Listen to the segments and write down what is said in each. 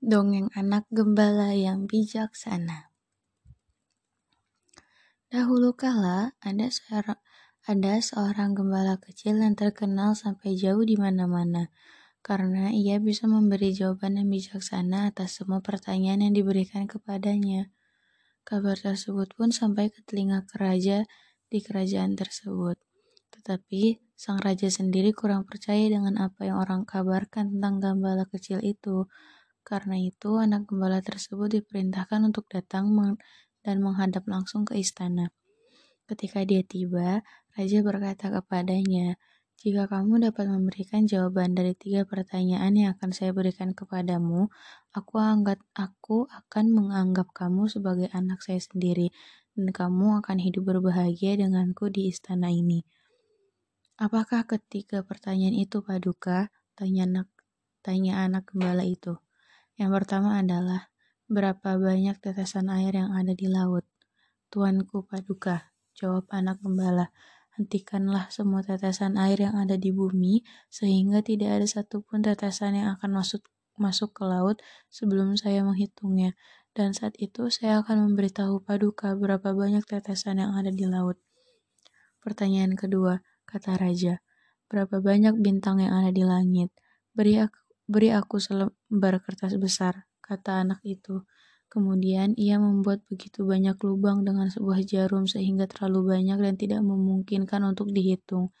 Dongeng anak gembala yang bijaksana. Dahulu kala ada seorang ada seorang gembala kecil yang terkenal sampai jauh di mana-mana karena ia bisa memberi jawaban yang bijaksana atas semua pertanyaan yang diberikan kepadanya. Kabar tersebut pun sampai ke telinga raja di kerajaan tersebut. Tetapi sang raja sendiri kurang percaya dengan apa yang orang kabarkan tentang gembala kecil itu. Karena itu, anak gembala tersebut diperintahkan untuk datang dan menghadap langsung ke istana. Ketika dia tiba, raja berkata kepadanya, "Jika kamu dapat memberikan jawaban dari tiga pertanyaan yang akan saya berikan kepadamu, aku anggap aku akan menganggap kamu sebagai anak saya sendiri, dan kamu akan hidup berbahagia denganku di istana ini." Apakah ketiga pertanyaan itu, Paduka? Tanya anak, tanya anak gembala itu. Yang pertama adalah, berapa banyak tetesan air yang ada di laut? Tuanku Paduka, jawab anak gembala. Hentikanlah semua tetesan air yang ada di bumi, sehingga tidak ada satupun tetesan yang akan masuk masuk ke laut sebelum saya menghitungnya. Dan saat itu saya akan memberitahu Paduka berapa banyak tetesan yang ada di laut. Pertanyaan kedua, kata raja, berapa banyak bintang yang ada di langit? Beri aku Beri aku selembar kertas besar, kata anak itu. Kemudian ia membuat begitu banyak lubang dengan sebuah jarum sehingga terlalu banyak dan tidak memungkinkan untuk dihitung.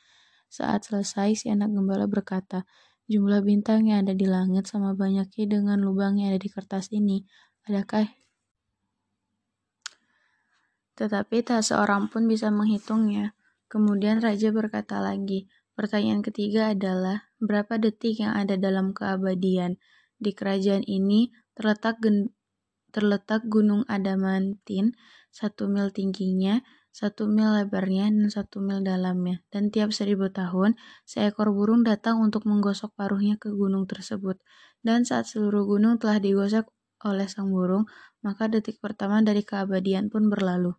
Saat selesai, si anak gembala berkata, jumlah bintang yang ada di langit sama banyaknya dengan lubang yang ada di kertas ini. Adakah? Tetapi tak seorang pun bisa menghitungnya. Kemudian raja berkata lagi, Pertanyaan ketiga adalah, berapa detik yang ada dalam keabadian? Di kerajaan ini terletak terletak Gunung Adamantin, satu mil tingginya, satu mil lebarnya, dan satu mil dalamnya. Dan tiap seribu tahun, seekor burung datang untuk menggosok paruhnya ke gunung tersebut. Dan saat seluruh gunung telah digosok oleh sang burung, maka detik pertama dari keabadian pun berlalu.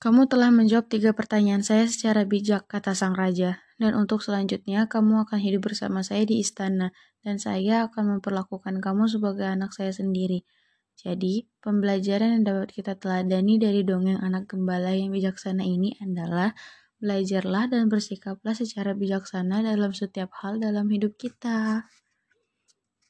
Kamu telah menjawab tiga pertanyaan saya secara bijak, kata sang raja. Dan untuk selanjutnya, kamu akan hidup bersama saya di istana, dan saya akan memperlakukan kamu sebagai anak saya sendiri. Jadi, pembelajaran yang dapat kita teladani dari dongeng anak gembala yang bijaksana ini adalah belajarlah dan bersikaplah secara bijaksana dalam setiap hal dalam hidup kita.